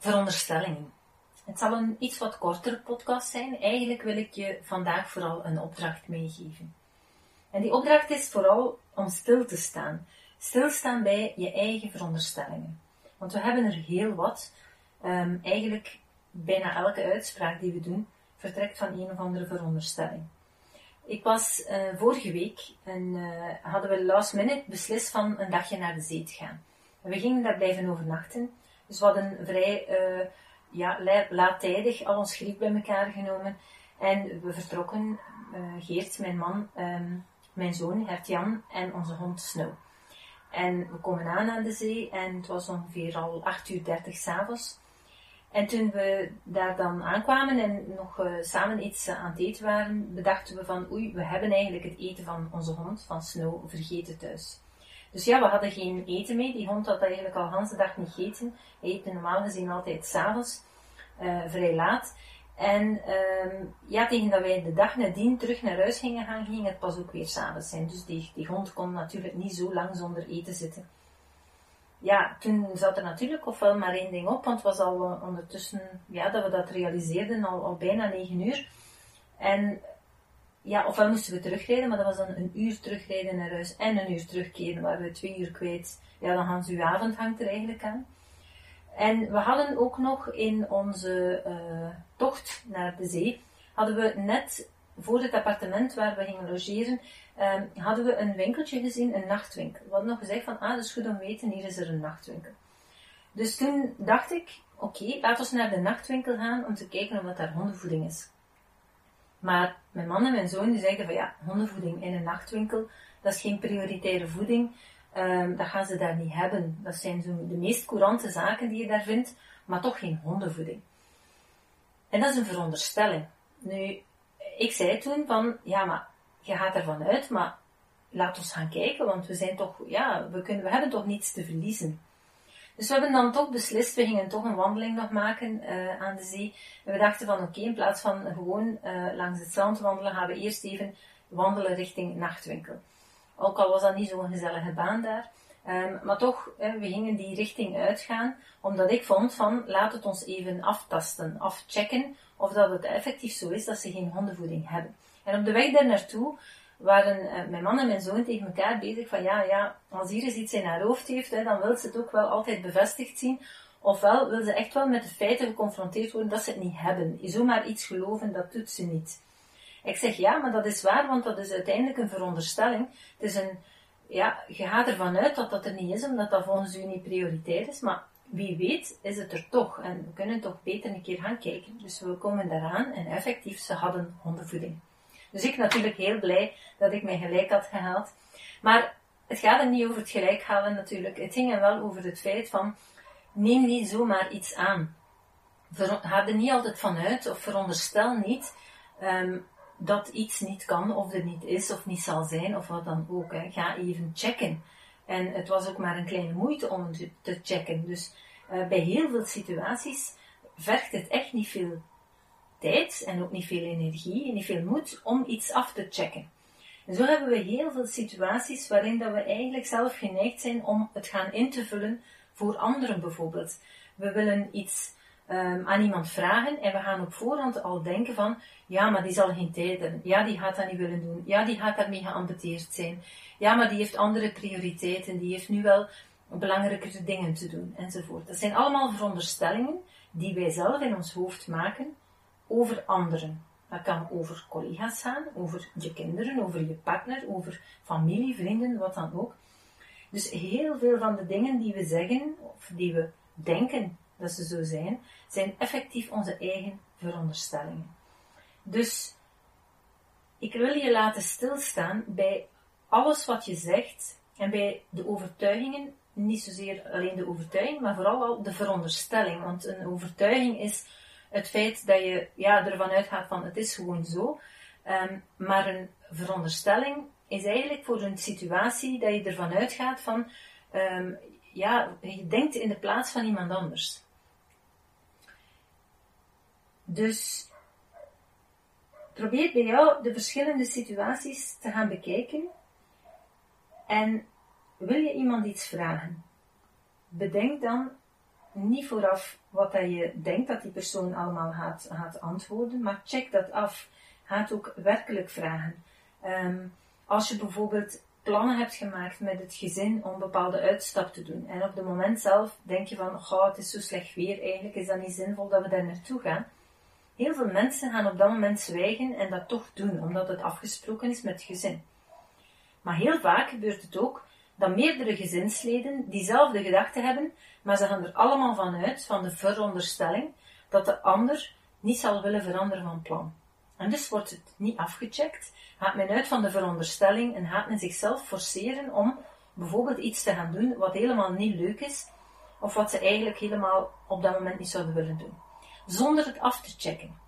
veronderstellingen. Het zal een iets wat kortere podcast zijn. Eigenlijk wil ik je vandaag vooral een opdracht meegeven. En die opdracht is vooral om stil te staan. Stilstaan bij je eigen veronderstellingen. Want we hebben er heel wat. Um, eigenlijk bijna elke uitspraak die we doen vertrekt van een of andere veronderstelling. Ik was uh, vorige week en uh, hadden we last minute beslist van een dagje naar de zee te gaan. We gingen daar blijven overnachten. Dus we hadden vrij uh, ja, laattijdig al ons griep bij elkaar genomen. En we vertrokken, Geert, mijn man, um, mijn zoon, Hert-Jan en onze hond Snow. En we komen aan aan de zee en het was ongeveer al 8 uur 30 s'avonds. En toen we daar dan aankwamen en nog uh, samen iets aan het eten waren, bedachten we van oei, we hebben eigenlijk het eten van onze hond, van Snow, vergeten thuis. Dus ja, we hadden geen eten mee. Die hond had eigenlijk al de dag niet gegeten. Hij eet normaal gezien altijd s'avonds, uh, vrij laat. En uh, ja, tegen dat wij de dag nadien terug naar huis gingen gaan, ging het pas ook weer s'avonds zijn. Dus die, die hond kon natuurlijk niet zo lang zonder eten zitten. Ja, toen zat er natuurlijk ofwel maar één ding op, want het was al uh, ondertussen, ja, dat we dat realiseerden, al, al bijna negen uur. En ja, ofwel moesten we terugrijden, maar dat was dan een uur terugrijden naar huis en een uur terugkeren, waar we twee uur kwijt. Ja, dan gaan ze uw avond hangt er eigenlijk aan. En we hadden ook nog in onze uh, tocht naar de zee, hadden we net voor het appartement waar we gingen logeren, um, hadden we een winkeltje gezien, een nachtwinkel. We hadden nog gezegd van, ah, dat is goed om te weten, hier is er een nachtwinkel. Dus toen dacht ik, oké, laten we naar de nachtwinkel gaan om te kijken of dat daar hondenvoeding is. Maar mijn man en mijn zoon die zeiden van, ja, hondenvoeding in een nachtwinkel, dat is geen prioritaire voeding. Um, dat gaan ze daar niet hebben. Dat zijn zo de meest courante zaken die je daar vindt, maar toch geen hondenvoeding. En dat is een veronderstelling. Nu, ik zei toen van, ja, maar je gaat ervan uit, maar laat ons gaan kijken, want we zijn toch, ja, we, kunnen, we hebben toch niets te verliezen. Dus we hebben dan toch beslist, we gingen toch een wandeling nog maken uh, aan de zee. En we dachten van, oké, in plaats van gewoon uh, langs het strand wandelen, gaan we eerst even wandelen richting nachtwinkel. Ook al was dat niet zo'n gezellige baan daar. Um, maar toch, we gingen die richting uitgaan, omdat ik vond van, laat het ons even aftasten, afchecken, of dat het effectief zo is dat ze geen hondenvoeding hebben. En op de weg daar naartoe waren uh, mijn man en mijn zoon tegen elkaar bezig van, ja, ja, als Iris iets in haar hoofd heeft, hè, dan wil ze het ook wel altijd bevestigd zien. Ofwel wil ze echt wel met de feiten geconfronteerd worden dat ze het niet hebben. Zomaar iets geloven, dat doet ze niet. Ik zeg ja, maar dat is waar, want dat is uiteindelijk een veronderstelling. Het is een, ja, je gaat ervan uit dat dat er niet is, omdat dat volgens u niet prioriteit is, maar wie weet is het er toch. En we kunnen toch beter een keer gaan kijken. Dus we komen daaraan en effectief, ze hadden hondenvoeding. Dus ik natuurlijk heel blij dat ik mijn gelijk had gehaald. Maar het gaat er niet over het gelijk halen natuurlijk. Het ging er wel over het feit van, neem niet zomaar iets aan. Ga er niet altijd vanuit, of veronderstel niet, um, dat iets niet kan, of er niet is, of niet zal zijn, of wat dan ook. Hè. Ga even checken. En het was ook maar een kleine moeite om te checken. Dus uh, bij heel veel situaties vergt het echt niet veel tijd en ook niet veel energie en niet veel moed om iets af te checken. En zo hebben we heel veel situaties waarin dat we eigenlijk zelf geneigd zijn om het gaan in te vullen voor anderen bijvoorbeeld. We willen iets um, aan iemand vragen en we gaan op voorhand al denken van, ja, maar die zal geen tijd hebben. Ja, die gaat dat niet willen doen. Ja, die gaat daarmee geambeteerd zijn. Ja, maar die heeft andere prioriteiten. Die heeft nu wel belangrijkere dingen te doen, enzovoort. Dat zijn allemaal veronderstellingen die wij zelf in ons hoofd maken over anderen. Dat kan over collega's gaan, over je kinderen, over je partner, over familie, vrienden, wat dan ook. Dus heel veel van de dingen die we zeggen, of die we denken dat ze zo zijn, zijn effectief onze eigen veronderstellingen. Dus ik wil je laten stilstaan bij alles wat je zegt en bij de overtuigingen niet zozeer alleen de overtuiging, maar vooral al de veronderstelling. Want een overtuiging is het feit dat je ja, ervan uitgaat van het is gewoon zo. Ehm, maar een veronderstelling is eigenlijk voor een situatie dat je ervan uitgaat van, um, ja, je denkt in de plaats van iemand anders. Dus probeer bij jou de verschillende situaties te gaan bekijken en wil je iemand iets vragen? Bedenk dan niet vooraf wat dat je denkt dat die persoon allemaal gaat, gaat antwoorden, maar check dat af. Gaat ook werkelijk vragen. Ehm, als je bijvoorbeeld plannen hebt gemaakt met het gezin om bepaalde uitstap te doen en op het moment zelf denk je van, oh, het is zo slecht weer, eigenlijk is dat niet zinvol dat we daar naartoe gaan. Heel veel mensen gaan op dat moment zwijgen en dat toch doen, omdat het afgesproken is met het gezin. Maar heel vaak gebeurt het ook dat meerdere gezinsleden diezelfde gedachten hebben, maar ze gaan er allemaal van uit, van de veronderstelling, dat de ander niet zal willen veranderen van plan. En dus wordt het niet afgecheckt, gaat men uit van de veronderstelling en gaat men zichzelf forceren om bijvoorbeeld iets te gaan doen wat helemaal niet leuk is, of wat ze eigenlijk helemaal op dat moment niet zouden willen doen, zonder het af te checken.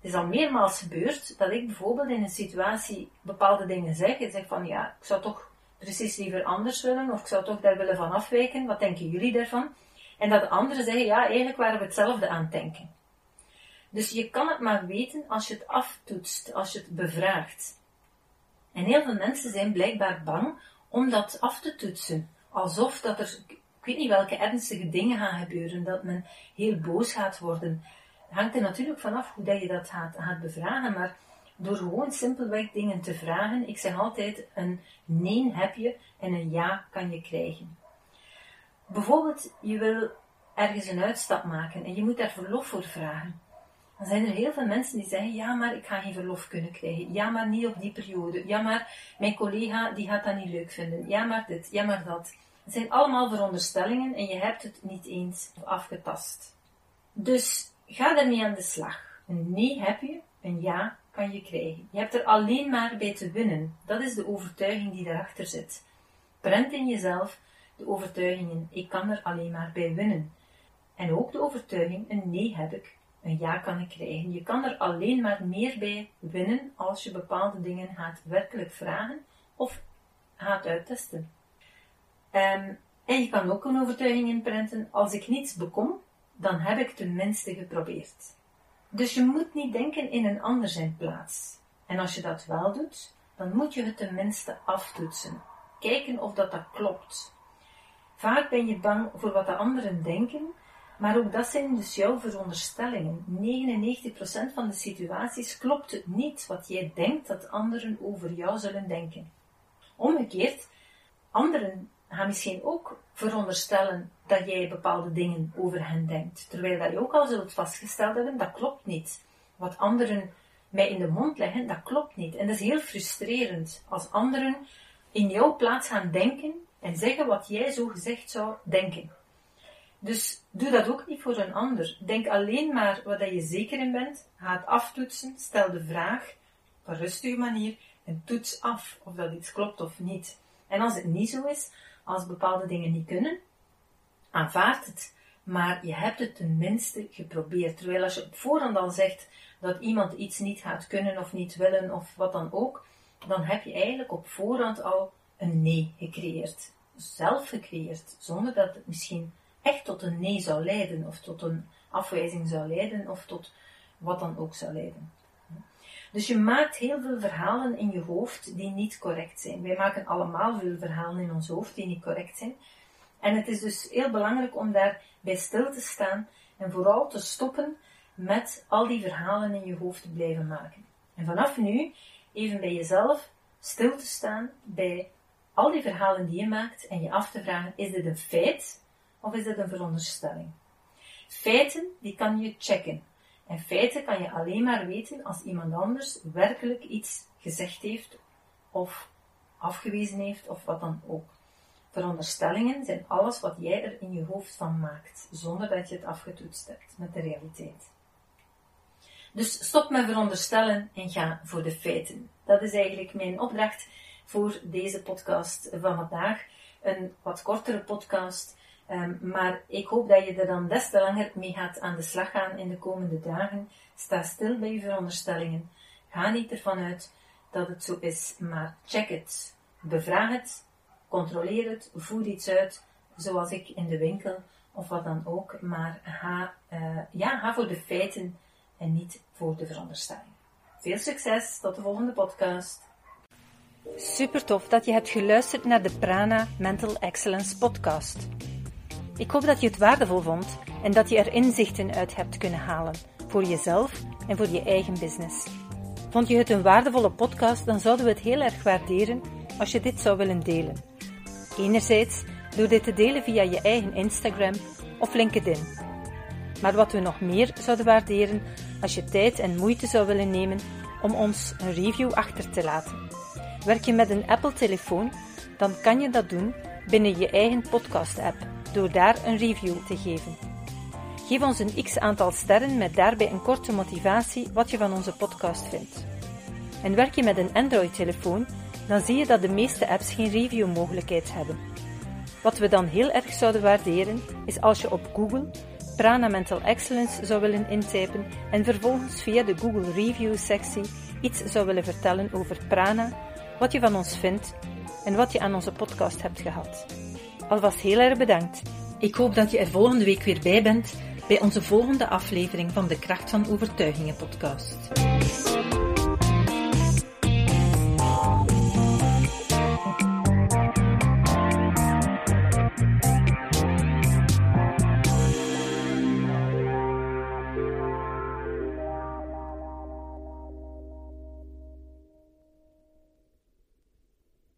Het is al meermaals gebeurd dat ik bijvoorbeeld in een situatie bepaalde dingen zeg en zeg van ja, ik zou toch precies liever anders willen, of ik zou toch daar willen van afwijken, wat denken jullie daarvan? En dat de anderen zeggen, ja, eigenlijk waren we hetzelfde aan het denken. Dus je kan het maar weten als je het aftoetst, als je het bevraagt. En heel veel mensen zijn blijkbaar bang om dat af te toetsen. Alsof dat er, ik weet niet welke ernstige dingen gaan gebeuren, dat men heel boos gaat worden. Het hangt er natuurlijk vanaf hoe je dat gaat, gaat bevragen, maar door gewoon simpelweg dingen te vragen. Ik zeg altijd, een nee heb je en een ja kan je krijgen. Bijvoorbeeld, je wil ergens een uitstap maken en je moet daar verlof voor vragen. Dan zijn er heel veel mensen die zeggen, ja maar ik ga geen verlof kunnen krijgen. Ja maar niet op die periode. Ja maar mijn collega die gaat dat niet leuk vinden. Ja maar dit, ja maar dat. Het zijn allemaal veronderstellingen en je hebt het niet eens afgetast. Dus ga ermee aan de slag. Een nee heb je, een ja kan je krijgen. Je hebt er alleen maar bij te winnen. Dat is de overtuiging die daarachter zit. Prent in jezelf de overtuigingen, ik kan er alleen maar bij winnen. En ook de overtuiging, een nee heb ik, een ja kan ik krijgen. Je kan er alleen maar meer bij winnen als je bepaalde dingen gaat werkelijk vragen of gaat uittesten. Ehm, en je kan ook een overtuiging inprenten, als ik niets bekom, dan heb ik tenminste geprobeerd. Dus je moet niet denken in een ander zijn plaats. En als je dat wel doet, dan moet je het tenminste aftoetsen. Kijken of dat, dat klopt. Vaak ben je bang voor wat de anderen denken, maar ook dat zijn dus jouw veronderstellingen. 99% van de situaties klopt het niet wat jij denkt dat anderen over jou zullen denken. Omgekeerd, anderen gaan misschien ook veronderstellen dat jij bepaalde dingen over hen denkt. Terwijl dat je ook al zult vastgesteld hebben, dat klopt niet. Wat anderen mij in de mond leggen, dat klopt niet. En dat is heel frustrerend als anderen in jouw plaats gaan denken en zeggen wat jij zo gezegd zou denken. Dus doe dat ook niet voor een ander. Denk alleen maar wat je zeker in bent. Ga het aftoetsen, stel de vraag op een rustige manier en toets af of dat iets klopt of niet. En als het niet zo is, als bepaalde dingen niet kunnen, aanvaard het. Maar je hebt het tenminste geprobeerd. Terwijl als je op voorhand al zegt dat iemand iets niet gaat kunnen of niet willen of wat dan ook, dan heb je eigenlijk op voorhand al een nee gecreëerd. Zelf gecreëerd, zonder dat het misschien echt tot een nee zou leiden, of tot een afwijzing zou leiden, of tot wat dan ook zou leiden. Dus je maakt heel veel verhalen in je hoofd die niet correct zijn. Wij maken allemaal veel verhalen in ons hoofd die niet correct zijn. En het is dus heel belangrijk om daar bij stil te staan en vooral te stoppen met al die verhalen in je hoofd te blijven maken. En vanaf nu even bij jezelf stil te staan bij al die verhalen die je maakt en je af te vragen, is dit een feit of is dit een veronderstelling? Feiten, die kan je checken. En feiten kan je alleen maar weten als iemand anders werkelijk iets gezegd heeft of afgewezen heeft of wat dan ook. Veronderstellingen zijn alles wat jij er in je hoofd van maakt, zonder dat je het afgetoetst hebt met de realiteit. Dus stop met veronderstellen en ga voor de feiten. Dat is eigenlijk mijn opdracht voor deze podcast van vandaag. een wat kortere podcast. Ehm, maar ik hoop dat je er dan des te langer mee gaat aan de slag gaan in de komende dagen. Sta stil bij je veronderstellingen. Ga niet ervan uit dat het zo is, maar check het. Bevraag het, controleer het, voer iets uit, zoals ik in de winkel of wat dan ook. Maar ga, uh, ja, ga voor de feiten en niet voor de veronderstellingen. Veel succes, tot de volgende podcast. Super tof dat je hebt geluisterd naar de Prana Mental Excellence podcast. Ik hoop dat je het waardevol vond en dat je er inzichten uit hebt kunnen halen voor jezelf en voor je eigen business. Vond je het een waardevolle podcast, dan zouden we het heel erg waarderen als je dit zou willen delen. Enerzijds door dit te delen via je eigen Instagram of LinkedIn. Maar wat we nog meer zouden waarderen als je tijd en moeite zou willen nemen om ons een review achter te laten. Werk je met een Apple-telefoon, dan kan je dat doen binnen je eigen podcast-app door daar een review te geven. Geef ons een x aantal sterren met daarbij een korte motivatie wat je van onze podcast vindt. En werk je met een Android-telefoon, dan zie je dat de meeste apps geen review-mogelijkheid hebben. Wat we dan heel erg zouden waarderen, is als je op Google Prana Mental Excellence zou willen intypen en vervolgens via de Google Review sectie iets zou willen vertellen over Prana, wat je van ons vindt en wat je aan onze podcast hebt gehad. Alvast heel erg bedankt. Ik hoop dat je er volgende week weer bij bent bij onze volgende aflevering van de Kracht van Overtuigingen podcast.